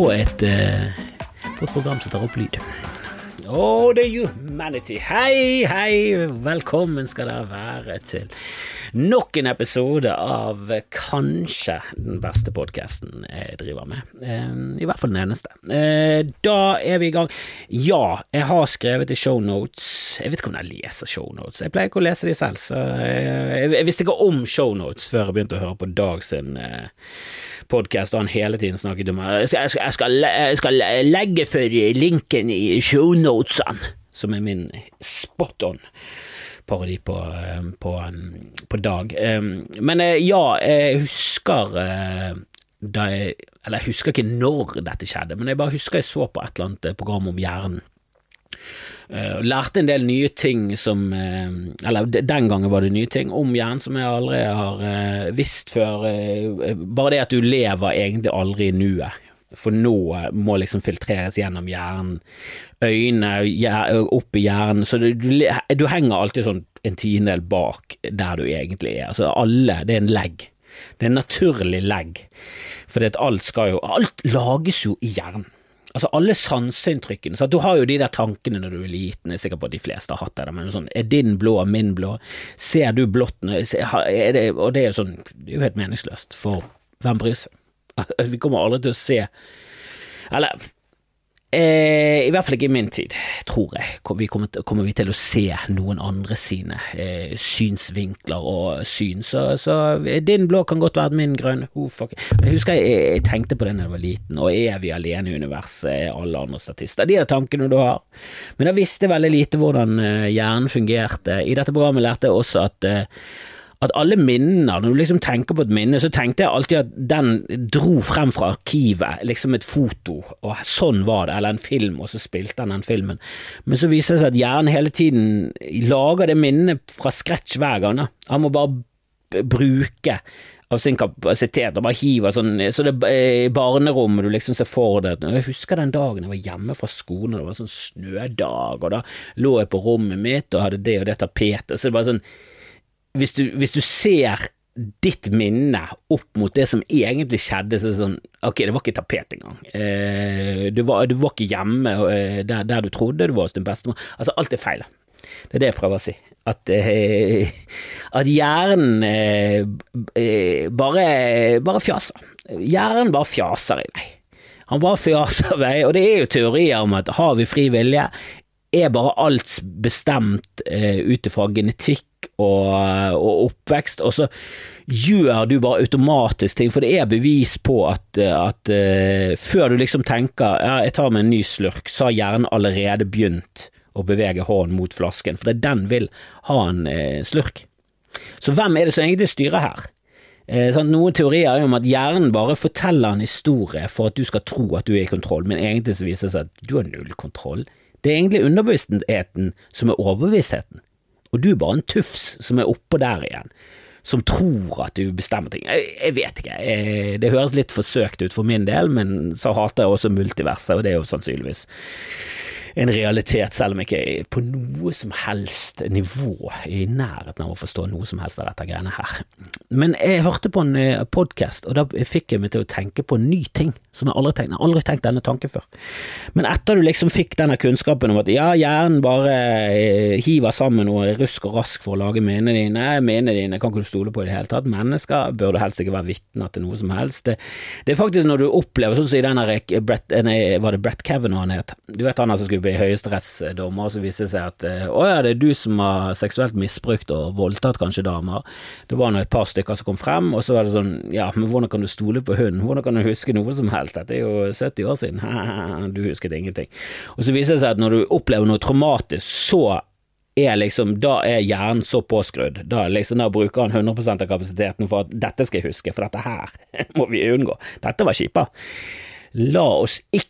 på et, eh, på et program som tar opp lyd. Oh, the humanity. Hei, hei, velkommen skal dere være til nok en episode av kanskje den beste podkasten jeg driver med. Eh, I hvert fall den eneste. Eh, Da er vi i gang. Ja, jeg har skrevet i shownotes Jeg vet ikke om jeg leser shownotes. Jeg pleier ikke å lese de selv, så jeg, jeg visste ikke om shownotes før jeg begynte å høre på Dag sin eh, podkast, han hele tiden snakket om jeg skal, jeg jeg skal legge for linken i shownotesene, som er min spot on parodi på, eh, på, um, på Dag. Um, Men eh, ja, jeg husker eh, da jeg Eller jeg husker ikke når dette skjedde, men jeg bare husker jeg så på et eller annet program om hjernen. Eh, lærte en del nye ting som eh, Eller den gangen var det nye ting om hjernen som jeg aldri har eh, visst før. Bare det at du lever egentlig aldri i nuet. For nå må liksom filtreres gjennom hjernen. Øyne opp i hjernen. Så du, du, henger alltid sånn en tiendedel bak der du egentlig er. Altså alle, det er en legg. Det er en naturlig legg. Fordi alt skal jo Alt lages jo i hjernen. Altså alle sanseinntrykkene. Så du har jo de der tankene når du er liten, jeg er sikker på at de fleste har hatt det, men sånn, er din blå min blå? Ser du blått? Er og det er jo sånn, det er jo helt meningsløst, for hvem bryr seg? Vi kommer aldri til å se Eller Eh, I hvert fall ikke i min tid, tror jeg. Vi kommer, kommer vi til å se noen andre sine eh, synsvinkler og syn. Så, så din blå kan godt være min grønn. Oh, fuck. Jeg husker jeg, jeg tenkte på det da jeg var liten, og er vi alene i universet, er alle andre statister? De er tankene du har. Men jeg visste veldig lite hvordan eh, hjernen fungerte. I dette programmet lærte jeg også at eh, at alle minner, når du liksom tenker på et minne, så tenkte jeg alltid at den dro frem fra arkivet, liksom et foto, og sånn var det, eller en film, og så spilte han den filmen. Men så viser det seg at hjernen hele tiden lager det minnet fra scratch hver gang. Da. Han må bare bruke av sin kapasitet og bare hive sånn Så det er i barnerommet du liksom ser for deg Jeg husker den dagen jeg var hjemme fra skolen, og det var sånn snødag, og da lå jeg på rommet mitt og hadde det og det tapetet, så det var sånn hvis du, hvis du ser ditt minne opp mot det som egentlig skjedde, så er det sånn Ok, det var ikke tapet engang. Eh, du, var, du var ikke hjemme eh, der, der du trodde du var hos din bestemor. Altså, alt er feil. Det er det jeg prøver å si. At, eh, at hjernen eh, eh, bare, bare fjaser. Hjernen bare fjaser i vei. Han bare fjaser i vei, og det er jo teorier om at har vi fri vilje, er bare alt bestemt eh, ut ifra genetikk og, og oppvekst, og så gjør du bare automatisk ting, for det er bevis på at, at uh, før du liksom tenker ja, jeg tar meg en ny slurk, så har hjernen allerede begynt å bevege hånden mot flasken, for det er den vil ha en uh, slurk. Så hvem er det som egentlig styrer her? Eh? Noen teorier er om at hjernen bare forteller en historie for at du skal tro at du er i kontroll, men egentlig så viser det seg at du har null kontroll. Det er egentlig underbevisstheten som er overbevisstheten, og du er bare en tufs som er oppå der igjen, som tror at du bestemmer ting. Jeg, jeg vet ikke, jeg, det høres litt forsøkt ut for min del, men så hater jeg også multiverset, og det er jo sannsynligvis en realitet, selv om jeg ikke er på noe som helst nivå i nærheten av å forstå noe som helst av dette greiene her. Men jeg hørte på en podkast, og da fikk jeg meg til å tenke på en ny ting som jeg aldri tenkte. Jeg har aldri tenkt denne tanken før. Men etter du liksom fikk denne kunnskapen om at ja, hjernen bare eh, hiver sammen noe rusk og rask for å lage minnene dine, minnene dine kan ikke du stole på i det hele tatt, mennesker bør du helst ikke være vitner til noe som helst. Det, det er faktisk når du opplever, sånn som i denne Brett, nei, var det Brett Kavanaugh han het, du vet han som skulle bli høyesterettsdommer, og så viste det seg at eh, å ja, det er du som har seksuelt misbrukt og voldtatt kanskje damer. Det var nå et par stykker som kom frem, og så var det sånn, ja, men hvordan kan du stole på hun, hvordan kan du huske noe som helst? Dette er jo 70 år siden, du husket ingenting. Og så viser det seg at når du opplever noe traumatisk, så er liksom, da er hjernen så påskrudd. Da, liksom, da bruker han 100% av kapasiteten for at dette skal jeg huske, for dette her må vi unngå. Dette var kjipa. La oss ikke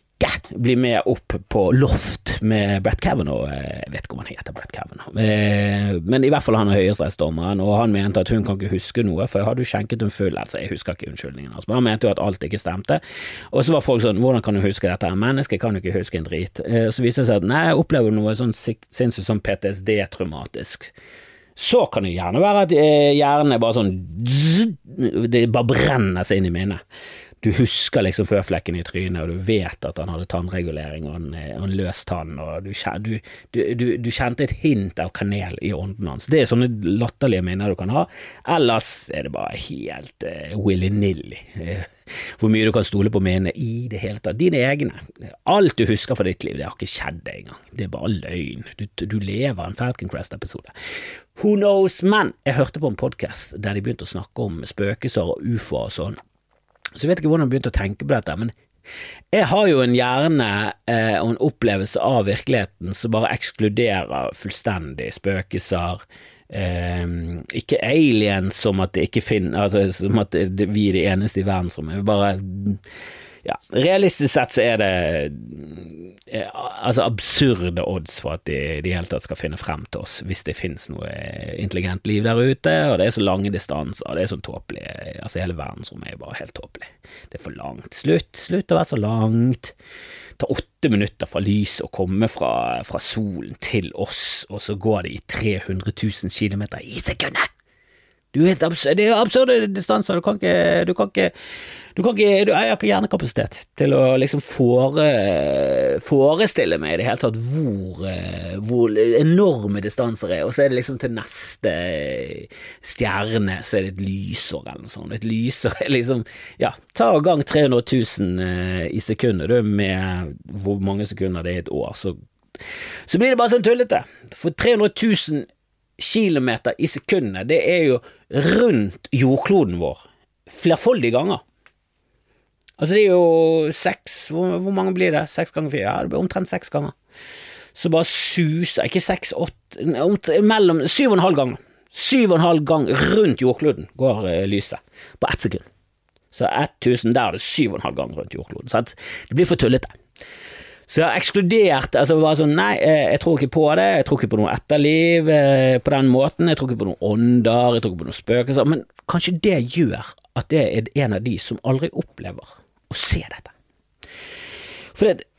bli med opp på loft med Brett Kavanaugh. Jeg vet ikke om han heter Brett Kavanaugh, Eh, men i hvert fall han er høyesterettsdommeren, og han mente at hun kan ikke huske noe, for hadde jo skjenket hun full. Altså, jeg husker ikke unnskyldningen hans, men han mente jo at alt ikke stemte. Og så var folk sånn, hvordan kan du huske dette? Mennesket kan jo ikke huske en drit. Eh, Så viste det seg at nei, jeg opplever noe sånn sinnssykt som PTSD-traumatisk. Så kan det gjerne være at eh, hjernen er bare sånn Det bare brenner seg inn i minnet. Du husker liksom føflekken i trynet, og du vet at han hadde tannregulering og en, og en løs tann, og du, du, du, du, kjente et hint av kanel i ånden hans. Det er sånne latterlige minner du kan ha. Ellers er det bare helt uh, willy-nilly. Uh, hvor mye du kan stole på minnene i det hele tatt. Dine egne. Alt du husker fra ditt liv, det har ikke skjedd engang. Det er bare løgn. Du, du lever en Falcon Crest-episode. Who knows? Men jeg hørte på en podkast der de begynte å snakke om spøkelser og ufoer og sånn. Så jeg vet ikke hvordan jeg begynte å tenke på dette, men jeg har jo en hjerne eh, og en opplevelse av virkeligheten som bare ekskluderer fullstendig spøkelser. Eh, ikke aliens som at ikke finner altså, Som at vi er de eneste i verdensrommet. Bare ja, realistisk sett så er det eh, altså absurde odds for at de i det hele tatt skal finne frem til oss, hvis det finnes noe intelligent liv der ute, og det er så lange distanser, og det er sånn tåpelig, altså hele verdensrommet er bare helt tåpelig. Det er for langt. Slutt, slutt å være så langt. Det tar åtte minutter fra lyset å komme fra, fra solen til oss, og så går det i 300 000 km i sekundet! Du er absurd, det er absurde distanser, du kan ikke, du kan ikke du kan ikke, du, Jeg har ikke hjernekapasitet til å liksom fore, forestille meg i det hele tatt hvor, hvor, enorme distanser er, og så er det liksom til neste stjerne så er det et lysår eller noe sånt. Et lysår er liksom Ja, ta gang 300 000 eh, i sekundet, du, med hvor mange sekunder det er i et år, så, så blir det bare sånn tullete. For 300 000 kilometer i sekundet, det er jo rundt jordkloden vår flerfoldige ganger. Altså det er jo seks hvor, hvor, mange blir det? Seks ganger fire? Ja, det blir omtrent seks ganger. Så bare suser Ikke seks, åtte Mellom syv og en halv gang. Syv og en halv gang rundt jordkloden går uh, lyset på ett sekund. Så 1000, der er det syv og en halv gang rundt jordkloden. Sant? det blir for tullete. Så jeg har ekskludert altså bare sånn, Nei, eh, jeg tror ikke på det, jeg tror ikke på noe etterliv eh, på den måten, jeg tror ikke på noen ånder, jeg tror ikke på noen spøkelser, men kanskje det gjør at det er en av de som aldri opplever å se dette. For det,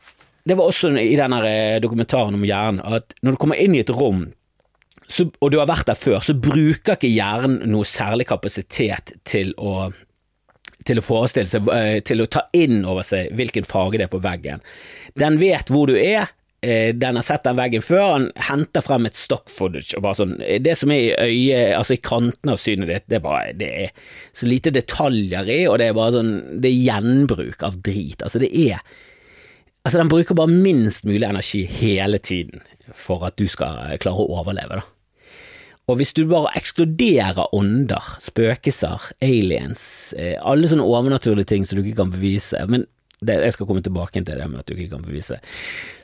det var også i denne eh, dokumentaren om hjernen at når du kommer inn i et rom så, og du har vært der før, så bruker ikke hjernen noe særlig kapasitet til å til å forestille seg, til å ta inn over seg hvilken farge det er på veggen. Den vet hvor du er, eh, den har sett den veggen før, han henter frem et stock footage og bare sånn Det som er i øyet, altså i kantene av synet ditt, det er bare Det er så lite detaljer i, og det er bare sånn Det er gjenbruk av drit. Altså, det er Altså, den bruker bare minst mulig energi hele tiden for at du skal klare å overleve, da. Og hvis du bare ekskluderer ånder, spøkelser, aliens, eh, alle sånne overnaturlige ting som du ikke kan bevise, men det, jeg skal komme tilbake til det med at du ikke kan bevise.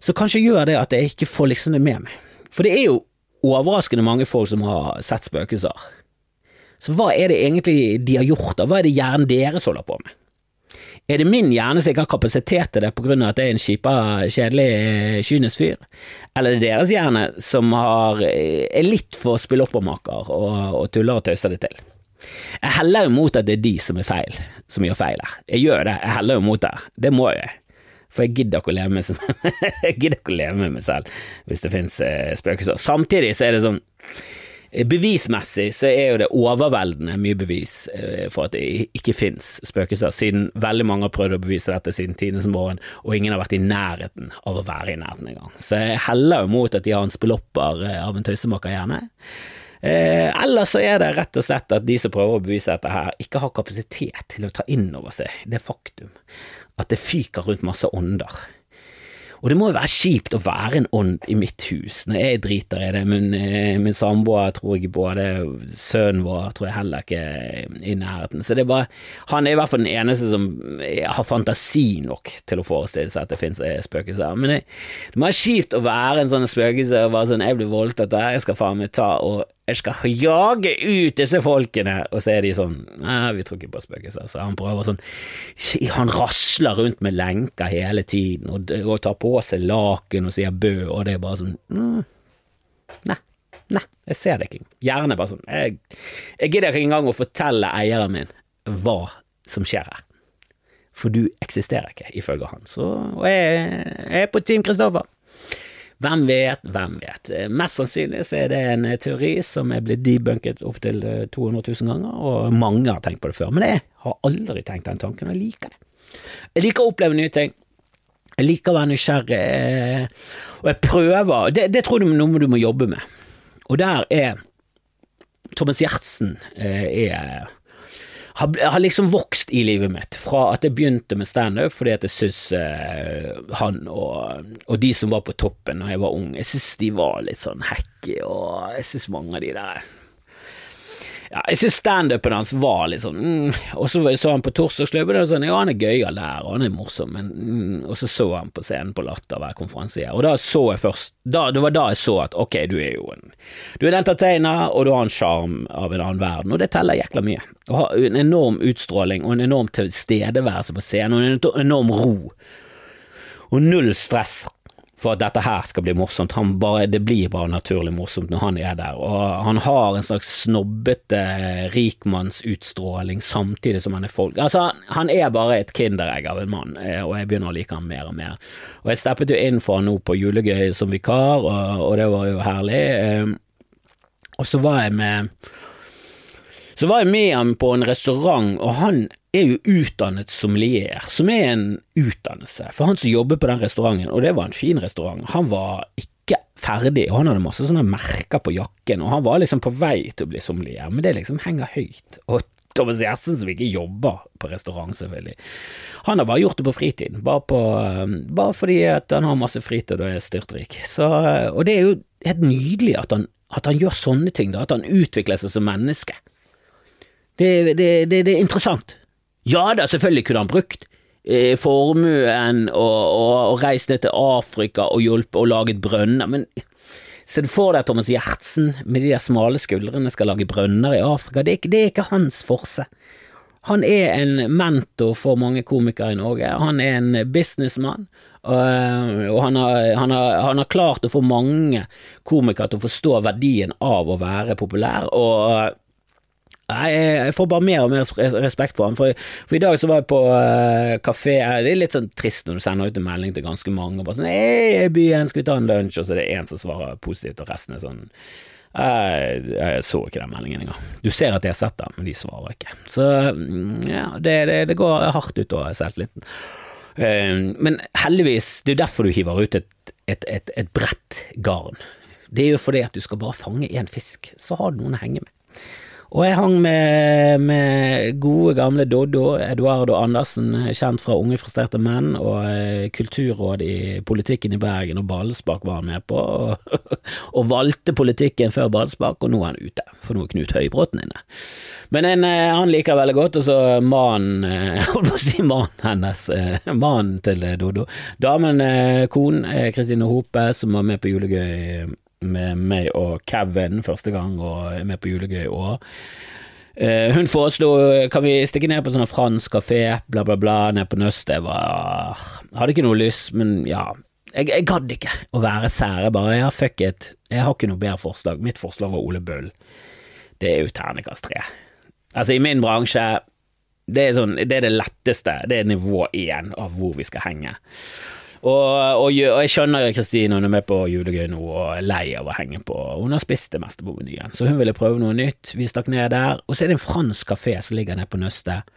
Så kanskje gjør det at jeg ikke får liksom det med meg. For det er jo overraskende mange folk som har sett spøkelser. Så hva er det egentlig de har gjort, da? Hva er det hjernen deres holder på med? Er det min hjerne som ikke har kapasitet til det på grunn av at jeg er en kjipa, kjedelig, kynisk fyr? Eller er det deres hjerne som har, er litt for spilloppermaker og, og tuller og tøyser det til? Jeg heller jo mot at det er de som er feil, som gjør feil her. Jeg gjør det, jeg heller jo mot det. Det må jeg. For jeg gidder ikke å leve med, jeg gidder ikke å leve med meg selv hvis det finnes eh, spøkelser. Samtidig så er det sånn eh, Bevismessig så er jo det overveldende mye bevis eh, for at det ikke finnes spøkelser, siden veldig mange har prøvd å bevise dette siden tidenes morgen, og ingen har vært i nærheten av å være i nærheten engang. Så jeg heller jo mot at de har en spillopper av en tøysemaker, gjerne. Eh, eller så er det rett og slett at de som prøver å bevise dette her, ikke har kapasitet til å ta inn over seg det faktum at det fyker rundt masse ånder. Og det må jo være kjipt å være en ånd i mitt hus når jeg driter i det. Min, eh, min samboer tror jeg både sønnen vår tror jeg heller ikke i nærheten. Så det er bare Han er i hvert fall den eneste som har fantasi nok til å forestille seg at det finnes eh, spøkelser. Men det, det må være kjipt å være en sånn spøkelse og bare sånn Jeg blir voldtatt, jeg skal faen meg ta og jeg skal jage ut disse folkene, og så er de sånn Nei, vi tror ikke på spøkelser. Så han prøver sånn Han rasler rundt med lenker hele tiden og, og tar på seg laken og sier bø, og det er bare sånn mm, Nei. Nei, jeg ser det ikke. Gjerne bare sånn Jeg, jeg gidder ikke engang å fortelle eieren min hva som skjer her. For du eksisterer ikke, ifølge han. Så, og jeg, jeg er på Team Kristoffer. Hvem vet, hvem vet. Mest sannsynlig så er det en teori som er blitt debunket opptil 200 000 ganger, og mange har tenkt på det før. Men jeg har aldri tenkt den tanken, og jeg liker det. Jeg liker å oppleve nye ting. Jeg liker å være nysgjerrig, eh, og jeg prøver Det, det tror jeg er noe du må jobbe med. Og der er Thomas Gjertsen eh, er har, har, liksom vokst i livet mitt, fra at jeg begynte med standup fordi at jeg syns eh, han og, og, de som var på toppen da jeg var ung, jeg syns de var litt sånn hacky, og jeg syns mange av de der ja, jeg syns standupen hans var litt sånn mm, Og så så han på Torsdagsklubben, og sånn, ja, han er gøyal der, og han er morsom, men mm, Og så så han på scenen på Latter hver konferansier, og da så jeg først da, Det var da jeg så at ok, du er jo en Du er en entertainer, og du har en sjarm av en annen verden, og det teller jækla mye. Å ha en enorm utstråling og en enorm tilstedeværelse på scenen, og en enorm ro, og null stress for at dette her skal bli morsomt. Bare, det blir bare naturlig morsomt når han er der. Og han har en slags snobbete rikmannsutstråling samtidig som han er folk. Altså, han er bare et kinderegg av en mann, eh, og jeg begynner å like han mer og mer. Og jeg steppet jo inn for han nå på julegøy som vikar, og, og det var jo herlig. Eh, og så var jeg med så var jeg med ham på en restaurant, og han er jo utdannet sommelier, som er en utdannelse. For han som jobber på den restauranten, og det var en fin restaurant, han var ikke ferdig, og han hadde masse sånne merker på jakken, og han var liksom på vei til å bli sommelier, men det liksom henger høyt. Og Thomas Gjertsen som ikke jobber på restaurant, selvfølgelig. Han har bare gjort det på fritiden, bare, på, bare fordi at han har masse fritid og er styrtrik. Så, og det er jo helt nydelig at han, at han gjør sånne ting, da, at han utvikler seg som menneske. Det, det, det, det er interessant. Ja da, selvfølgelig kunne han brukt eh, formuen og, og, og, reist ned til Afrika og hjulpet og laget brønner, men se for deg Thomas Gjertsen med de der smale skuldrene skal lage brønner i Afrika, det er ikke, det er ikke hans forse. Han er en mentor for mange komikere i Norge, han er en businessmann. Og han har, han, har, han har, klart å få mange komikere til å forstå verdien av å være populær, og Nei, jeg får bare mer og mer respekt for han. For, for i dag så var jeg på uh, kafé Det er litt sånn trist når du sender ut en melding til ganske mange og bare sånn Hei, byen, skal vi ta en lunsj? Og så er det én som svarer positivt, og resten er sånn jeg, jeg så ikke den meldingen engang. Du ser at de har sett den, men de svarer ikke. Så mm, ja, det, det, det går hardt ut av selvtilliten. Uh, men heldigvis, det er jo derfor du hiver ut et, et, et, et bredt garn. Det er jo fordi at du skal bare fange én fisk, så har du noen å henge med. Og jeg hang med, med gode, gamle Doddo, Eduardo Andersen, kjent fra Unge frustrerte menn, og eh, kulturråd i politikken i Bergen, og ballspark var han med på, og, og valgte politikken før ballspark, og nå er han ute, for nå er Knut Høybråten inne. Men en, eh, han liker veldig godt, og så mannen, eh, jeg holdt på å si mannen hennes, mannen til Doddo, damen, konen, Kristine Hope, som var med på julegøy med meg og Kevin første gang, og er med på julegøy i år. Uh, hun foreslo kan vi stikke ned på sånn fransk kafé, bla, bla, bla, ned på Nøst. Jeg var, hadde ikke noe lyst, men ja. Jeg, jeg gadd ikke å være sære, bare ja, fuck it. Jeg har ikke noe bedre forslag. Mitt forslag var Ole Bull. Det er jo terningkast tre. Altså, i min bransje det er, sånn, det er det letteste. Det er nivå én av hvor vi skal henge. Og, og, og, jeg skjønner Kristine, hun er med på julegøy nå og er lei av å henge på. Hun har spist det meste på menyen, så hun ville prøve noe nytt. Vi stakk ned der. Og så er det en fransk kafé som ligger nede på Nøstet.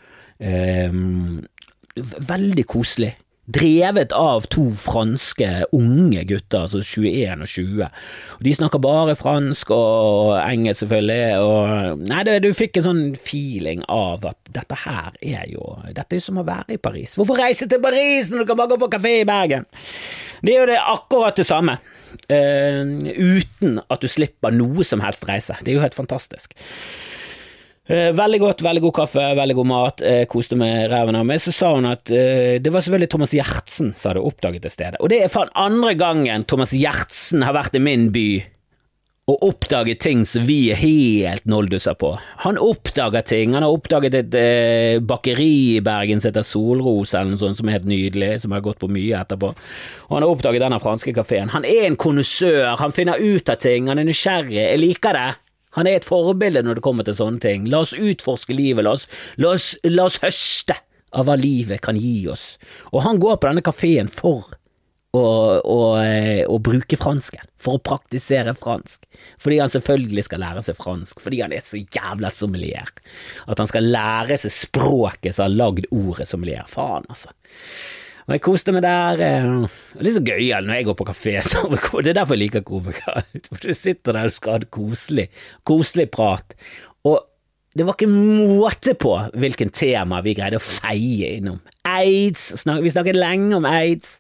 Um, veldig koselig drevet av to franske unge gutter, altså 21 og 20. Og de snakker bare fransk og engelsk, selvfølgelig, og Nei, det, du fikk en sånn feeling av at dette her er jo Dette er jo som å være i Paris. Hvorfor reise til Paris når du kan bare gå på kafé i Bergen? Det er jo det akkurat det samme. Uh, uten at du slipper noe som helst reise. Det er jo helt fantastisk. Eh, veldig godt, veldig god kaffe, veldig god mat. Jeg koste meg ræven av meg. Så sa hun at uh, det var selvfølgelig Thomas Gjertsen som hadde oppdaget det stedet. Og det er for andre gangen Thomas Gjertsen har vært i min by og oppdaget ting som vi er helt noldusser på. Han oppdager ting. Han har oppdaget et eh, bakeri i Bergen som heter Solros, eller noe sånt, som er helt nydelig, som har gått på mye etterpå. Og han har oppdaget denne franske kafeen. Han er en konnoissør, han finner ut av ting, han er nysgjerrig. Jeg liker det. Han er et forbilde når det kommer til sånne ting. La oss utforske livet, la oss, la oss, la oss høste av hva livet kan gi oss. Og han går på denne kafeen for å, å, eh, å, bruke fransken, for å praktisere fransk. Fordi han selvfølgelig skal lære seg fransk, fordi han er så jævla sommelier. At han skal lære seg språket som har lagd ordet sommelier. Faen, altså. Og jeg koste meg der. Det er litt så gøyal når jeg går på kafé. Så det er derfor jeg liker komikere. For du sitter der og skal ha det koselig, koselig prat. Og det var ikke måte på hvilken tema vi greide å feie innom. Aids, vi snakket lenge om aids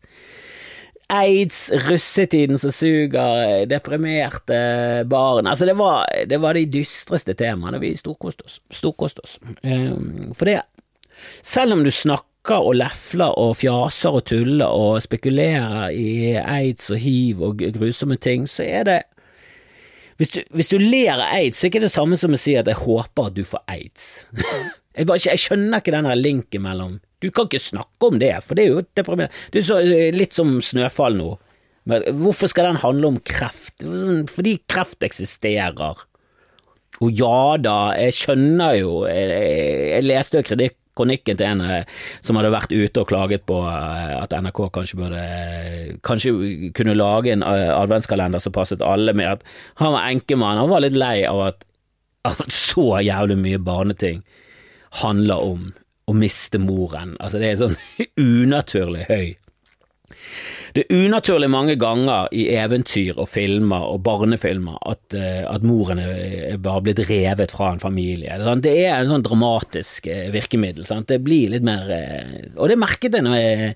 aids, russetiden som suger, deprimerte barn Altså, det var, det var de dystreste temaene. Vi storkoste oss. Storkost oss. Um, for det, selv om du snakker og lefler og fjaser og tuller og spekulerer i aids og hiv og grusomme ting, så er det hvis du, hvis du ler av aids, så er det ikke det samme som å si at jeg håper at du får aids. jeg, bare, jeg skjønner ikke den linken mellom du kan ikke snakke om det, for det er jo deprimerende. Det er så, eh, litt som Snøfall nå. Men hvorfor skal den handle om kreft? Sånn, fordi kreft eksisterer. Og ja da, jeg skjønner jo Jeg, jeg leste jo kronikken til en eh, som hadde vært ute og klaget på eh, at NRK kanskje burde Kanskje kunne lage en adventskalender som passet alle, med at han var enkemann. Han var litt lei av at, av at så jævlig mye barneting handler om å miste moren. Altså, det er sånn unaturlig høy. Det er unaturlig mange ganger i eventyr og filmer og barnefilmer at, uh, at moren bare blitt revet fra en familie. Det er en sånn dramatisk uh, virkemiddel. Sant? Det blir litt mer uh, Og det merket jeg når jeg,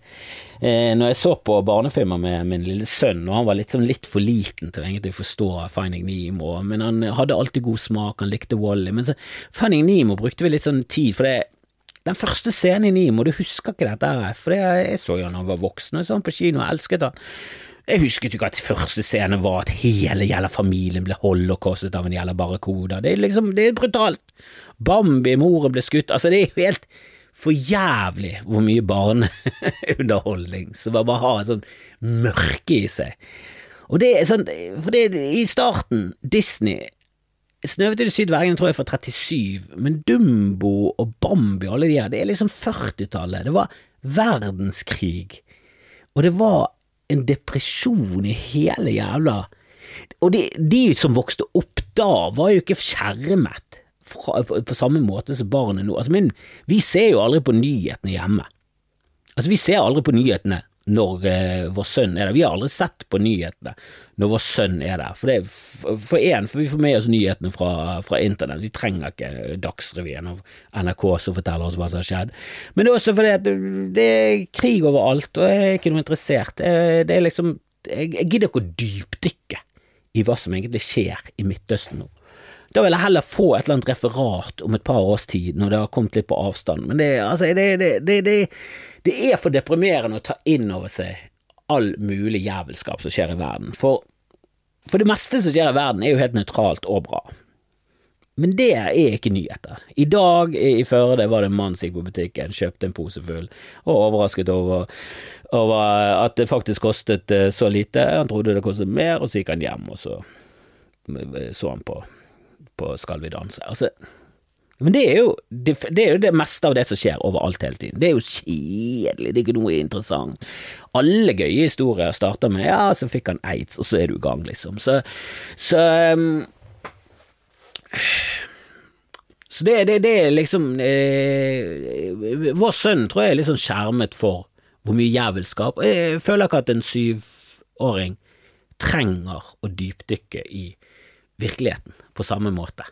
når jeg så på barnefilmer med min lille sønn, og han var litt, sånn, litt for liten til å forstå Finding Nemo, men han hadde alltid god smak, han likte Wally. Men så Finding Nemo brukte vi litt sånn tid, for det den første scenen i Nimo, du husker ikke dette, her, for jeg så jo da han var voksen og sånn på kino og elsket han. Jeg husket jo ikke at første scene var at hele jævla familien ble holocaustet av en jævla barrakuda. Det er liksom, det er brutalt. Bambi, moren ble skutt, altså det er jo helt for jævlig hvor mye barneunderholdning som bare har et sånt mørke i seg. Og det er sånn, for det i starten, Disney 'Snøhvit i det syd tror jeg er fra 37, men Dumbo og Bambi alle de her, det er liksom 40-tallet. Det var verdenskrig, og det var en depresjon i hele jævla Og de, de som vokste opp da, var jo ikke skjermet fra, på, på, samme måte som barnet nå. Altså, men vi ser jo aldri på nyhetene hjemme. Altså, vi ser aldri på nyhetene når eh, vår sønn er der. Vi har aldri sett på nyhetene når vår sønn er der. For det for en, for vi får med oss nyhetene fra, fra internett. Vi trenger ikke Dagsrevyen og NRK som forteller oss hva som har skjedd. Men det er også fordi at det er krig overalt, og jeg er ikke noe interessert. Det er liksom Jeg, jeg gidder ikke å dypdykke i hva som egentlig skjer i Midtøsten nå. Da vil jeg heller få et eller annet referat om et par års tid, når det har kommet litt på avstand. Men det, altså, det, det, det er for deprimerende å ta inn over seg all mulig jævelskap som skjer i verden, for, for det meste som skjer i verden er jo helt nøytralt og bra. Men det er ikke nyheter. I dag i Førde var det en mann som gikk på butikken, kjøpte en pose full, og overrasket over, over, at det faktisk kostet eh, så lite. Han trodde det kostet mer, og så gikk han hjem, og så så han på, på Skal vi danse. Altså, men det er, jo, det, det er, jo, det, meste av det som skjer overalt hele tiden. Det er jo kjedelig, det er ikke noe interessant. Alle gøye historier starter med 'ja, så fikk han aids', og så er du i gang, liksom. Så, så, um, så det, det, er liksom eh, Vår sønn tror jeg er litt sånn skjermet for hvor mye jævelskap. Jeg føler ikke at en syvåring trenger å dypdykke i virkeligheten på samme måte.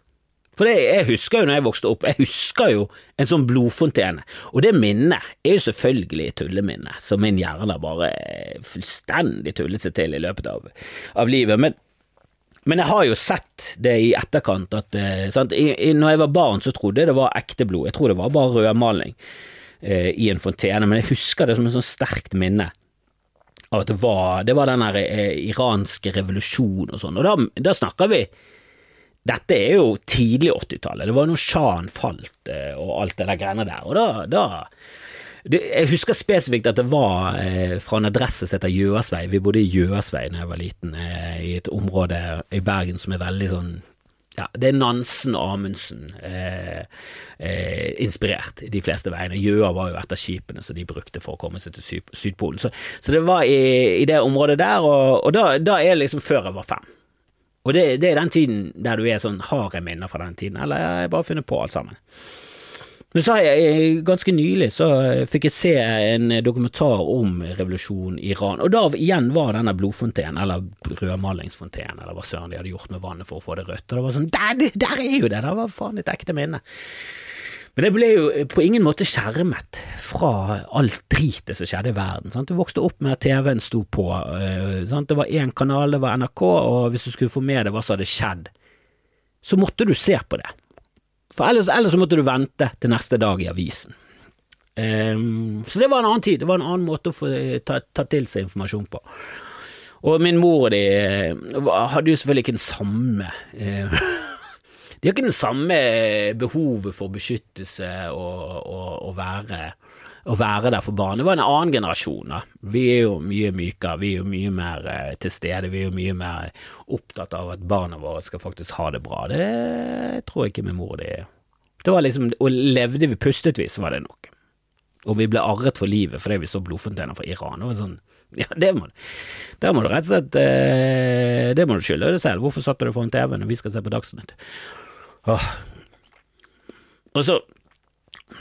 For det, jeg husker jo når jeg vokste opp, jeg husker jo en sånn blodfontene, og det minnet er jo selvfølgelig et tulleminne, som min hjerne bare fullstendig tullet seg til i løpet av, av livet. Men, men, jeg har jo sett det i etterkant at eh, sant? I, i, når jeg var barn, så trodde jeg det var ekte blod, jeg tror det var bare rødmaling eh, i en fontene, men jeg husker det som et sånn sterkt minne av at det var, det var den eh, iranske revolusjonen og sånn, og da, da snakker vi dette er jo tidlig 80-tallet, det var når sjahen falt eh, og alt det der greiene der, og da, da Jeg husker spesifikt at det var eh, fra en adresse som heter Gjøasvei, vi bodde i Gjøasvei da jeg var liten, eh, i et område i Bergen som er veldig sånn ja, det er Nansen og Amundsen eh, inspirert de fleste veiene. Gjøa var jo et av skipene som de brukte for å komme seg til Sydpolen. Så, så, det var i, i, det området der, og, og da, da, er liksom før jeg var fem. Og det, det, er den tiden der du er sånn Har jeg minner fra den tiden, eller har jeg bare funnet på alt sammen? Men så har jeg ganske nylig så fikk jeg se en dokumentar om revolusjonen i Iran, og da igjen var denne blodfontenen, eller rødmalingsfontenen, eller hva søren de hadde gjort med vannet for å få det rødt, og det var sånn Der, der er jo det! Det var faen et ekte minne. Men jeg ble jo på ingen måte skjermet fra alt dritet som skjedde i verden. Sant? Du vokste opp med at TV-en sto på. Uh, det var én kanal, det var NRK, og hvis du skulle få med deg hva som hadde skjedd, så måtte du se på det. For ellers, ellers måtte du vente til neste dag i avisen. Um, så det var en annen tid, det var en annen måte å få ta, ta til seg informasjon på. Og min mor og de eh, hadde jo selvfølgelig ikke den samme uh, De har ikke den samme behovet for beskyttelse og, og, være å være der for barn. Det var en annen generasjon. da. Vi er jo mye mykere, vi er jo mye mer eh, til stede. Vi er jo mye mer opptatt av at barna våre skal faktisk ha det bra. Det tror jeg ikke min mor det Det var liksom, Og levde vi pustet vi, så var det nok. Og vi ble arret for livet fordi vi så blodfontener fra Iran. Det var sånn, ja, det må, der må du rett og slett eh, Det må du skylde deg selv. Hvorfor satte du foran TV når vi skal se på Dagsnytt? Åh. Og så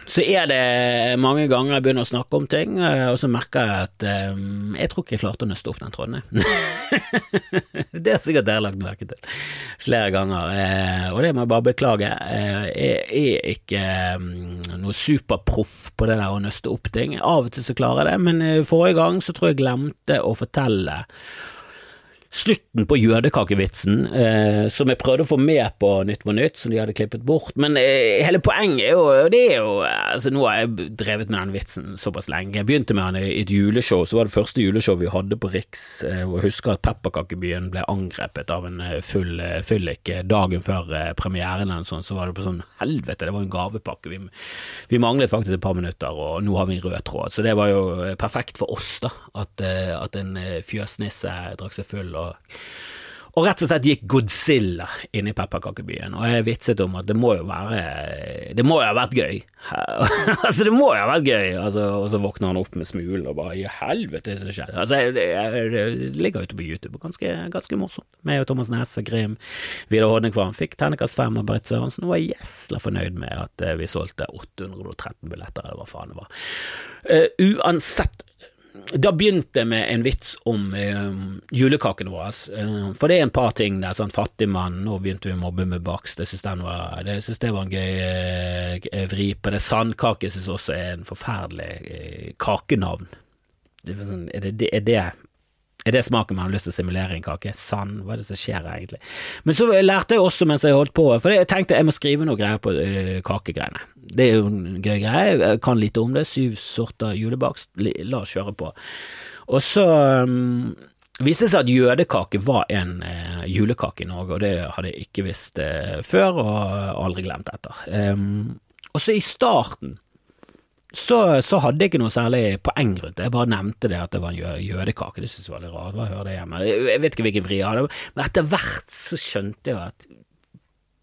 så er det mange ganger jeg begynner å snakke om ting, eh, og så merker jeg at um, jeg tror ikke jeg klarte å nøste opp den tråden. det har sikkert dere lagt merke til flere ganger, eh, og det må jeg bare beklage. Eh, jeg er ikke um, noe superproff på det der å nøste opp ting. Av og til så klarer jeg det, men uh, forrige gang så tror jeg glemte å fortelle slutten på jødekakevitsen, eh, som jeg prøvde å få med på Nytt på Nytt, som de hadde klippet bort. Men eh, hele poenget er jo, det er jo altså Nå har jeg drevet med den vitsen såpass lenge. Jeg begynte med den i et juleshow, så var det første juleshow vi hadde på Riks. Eh, og jeg husker at Pepperkakebyen ble angrepet av en eh, full eh, fyllik eh, dagen før premieren eller sånn. Så var det på sånn helvete, det var en gavepakke. Vi, vi, manglet faktisk et par minutter, og nå har vi en rød tråd. Så det var jo perfekt for oss, da. At, at en fjøsnisse drakk seg full. og og, og rett og slett gikk Godzilla inn i pepperkakebyen, og jeg vitset om at det må jo være Det må jo ha vært gøy. altså, det må jo ha vært gøy! Altså, og så våkner han opp med smulen og bare I helvete, det som skjedde? Altså, det, det, ligger ute på YouTube, ganske, ganske morsomt. og Thomas Nesse, Grim, Vidar Hodnekvam fikk terningkast fem av Britt Sørensen, og var gjesla fornøyd med at eh, vi solgte 813 billetter, eller hva faen det var. Uh, uansett da begynte jeg med en vits om uh, julekakene våre. Uh, for det er en par ting der. sånn Fattig mann, nå begynte vi å mobbe med bakst. Jeg syns det, det var en gøy uh, vri på det. Sandkake syns også er en forferdelig kakenavn. Det er, sånn, er, det, er, det, er det smaken man har lyst til å simulere i en kake? Sand, hva er det som skjer egentlig? Men så lærte jeg også mens jeg holdt på, for jeg tenkte jeg må skrive noe greier på uh, kakegreiene. Det er jo en gøy greie, jeg kan lite om det. Syv sorter julebakst, la oss kjøre på. Og så um, viste det seg at jødekake var en uh, julekake i Norge, og det hadde jeg ikke visst uh, før, og aldri glemt etter. Um, og så i starten så, så, hadde jeg ikke noe særlig poeng rundt det. Jeg bare nevnte det at det var en jødekake. Det syntes jeg var litt rart. Hva hører det hjemme? Jeg vet ikke hvilken vri jeg hadde, men etter hvert så skjønte jeg at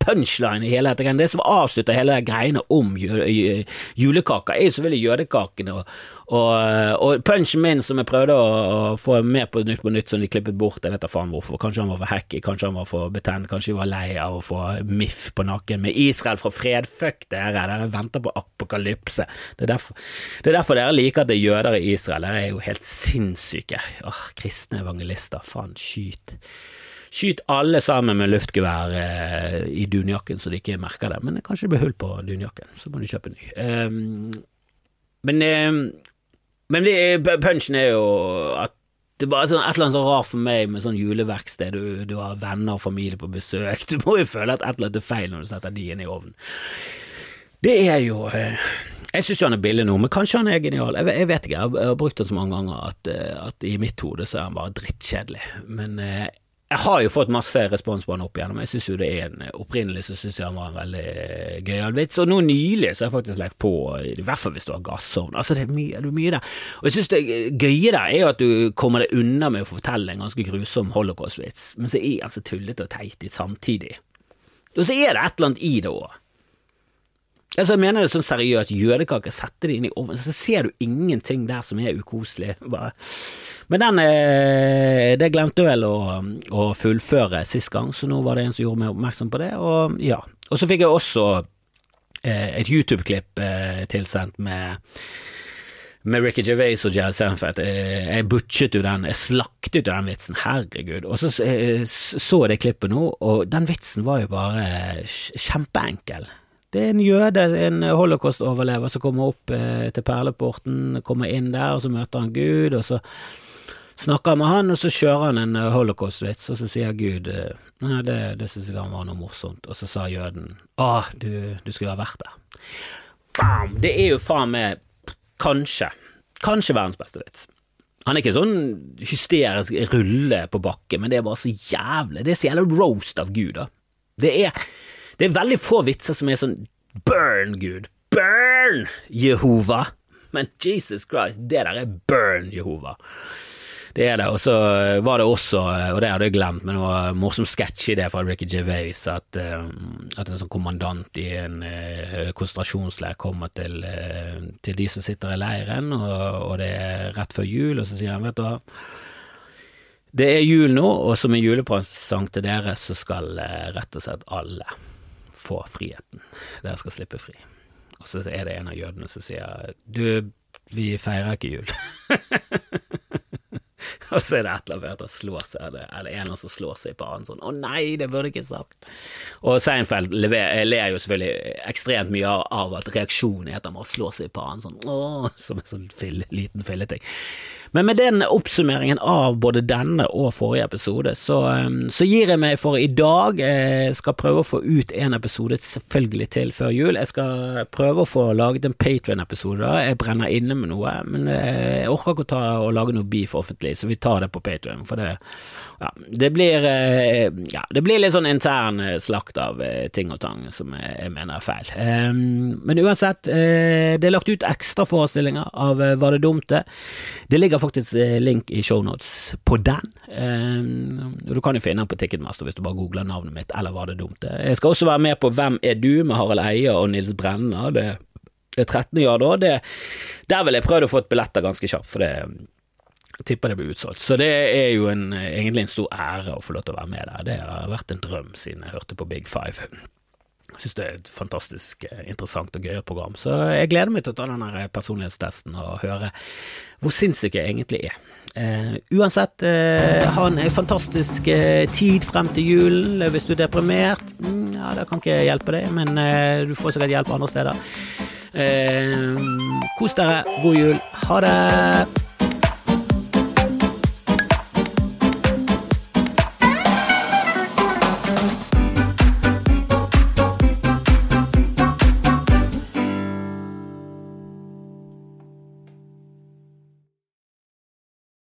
punchline i hele dette. Det som avslutter hele greiene om julekaker, er jo selvfølgelig jødekakene. Og, og, og, punchen min som jeg prøvde å, å, få med på Nytt på Nytt, som de klippet bort, jeg vet da faen hvorfor. Kanskje han var for hacky, kanskje han var for betent, kanskje de var lei av å få miff på nakken med Israel fra fred. Fuck dere, dere venter på apokalypse. Det er, derfor, det er derfor dere liker at det er jøder i Israel. Dere er jo helt sinnssyke. Åh, kristne evangelister, faen, skyt. Skyt alle sammen med luftgevær eh, i dunjakken så de ikke merker det. Men kanskje det blir hull på dunjakken, så må du kjøpe ny. Um, men um, men punchen er jo at det er bare sånn, et eller annet så rart for meg med sånn juleverksted, du, du, har venner og familie på besøk, du må jo føle at et eller annet er feil når du setter de inn i ovnen. Det er jo eh, Jeg syns han er billig nå, men kanskje han er genial. Jeg, jeg vet ikke, jeg har, brukt den så mange ganger at, eh, at i mitt hode så er han bare drittkjedelig. Men eh, jeg har jo fått masse respons på han opp igjennom. Jeg syns jo det er en Opprinnelig så syns jeg han var en veldig eh, gøyal vits, og nå nylig så har jeg faktisk lagt på, i hvert fall hvis du har gassovn. Altså, det er mye, det er mye der. Og jeg syns det gøye der er jo at du kommer deg unna med å fortelle en ganske grusom holocaust-vits, men så er altså tullete og teit samtidig. Og så er det et eller annet i det òg. Altså, jeg mener det sånn seriøst. jødekaker, sette det inn i ovnen, så ser du ingenting der som er ukoselig. Bare. Men den eh, det glemte vel å, å, fullføre sist gang, så nå var det en som gjorde meg oppmerksom på det, og ja. Og så fikk jeg også eh, et YouTube-klipp eh, tilsendt med med Ricky Gervais og Jazz. Jeg, jeg butchet jo den, jeg slaktet jo den vitsen, herregud. Og så så jeg det klippet nå, og den vitsen var jo bare kjempeenkel. Det er en jøde, en holocaust-overlever, som kommer opp eh, til perleporten, kommer inn der, og så møter han Gud, og så snakker han med han, og så kjører han en eh, holocaust-vits, og så sier Gud eh, nei, det, det syns jeg han var noe morsomt, og så sa jøden å, du, du skulle ha vært der. Bam! Det er jo faen meg kanskje, kanskje verdens beste vits. Han er ikke sånn hysterisk rulle på bakken, men det er bare så jævlig Det er så jævlig roast av Gud, da. Det er det er veldig få vitser som er sånn burn, Gud. Burn, Jehova. Men Jesus Christ, det der er burn, Jehova. Det er det. Og så var det også, og det hadde jeg glemt, men det var en morsom sketsj i det fra Ricky Gervais, at, uh, at en sånn kommandant i en konsentrasjonsleir kommer til, til, de som sitter i leiren, og, og, det er rett før jul, og så sier han, vet du hva det er jul nå, og som en julepresang til dere, så skal rett og slett alle få friheten. Dere skal slippe fri. Og så er det en av jødene som sier du, vi feirer ikke jul. og så er det et eller annet som slår seg, eller en som slår seg på annen sånn 'Å nei, det burde ikke sagt'. Og Seinfeld ler jo selvfølgelig ekstremt mye av at reaksjonen er at han må slå seg på annen sånn 'Å', som en sånn liten filleting. Men med den oppsummeringen av både denne og forrige episode, så, um, så gir jeg meg for i dag. Jeg skal prøve å få ut en episode selvfølgelig til før jul. Jeg skal prøve å få laget en Patrion-episode. Jeg brenner inne med noe, men jeg orker ikke å lage noe beef offentlig, så vi tar det på Patrion. For det ja, det blir, eh, ja, det blir litt sånn intern eh, slakt av eh, ting og tang som jeg mener er feil. Men uansett, det er lagt ut ekstraforestillinger av Var det dumt det? Det ligger faktisk link i shownotes på den. Du kan jo finne den på Ticketmaster hvis du bare googler navnet mitt, eller Var det dumt det? Jeg skal også være med på Hvem er du? med Harald Eia og Nils Brenna. Det er 13. ja da. Det, der vil jeg prøve å få et billetter ganske kjapt, for det tipper det blir utsolgt. Så det er jo en, egentlig en stor ære å få lov til å være med der. Det har vært en drøm siden jeg hørte på Big Five. Jeg syns det er et fantastisk eh, interessant og gøyalt program. Så jeg gleder meg til å ta denne personlighetstesten og høre hvor sinnssyk jeg egentlig er. Uh, uansett, uh, ha en fantastisk uh, tid frem til julen. Hvis du er deprimert, mm, ja, det kan ikke hjelpe deg, men du får sikkert hjelp andre steder. kos dere. God jul. Ha det.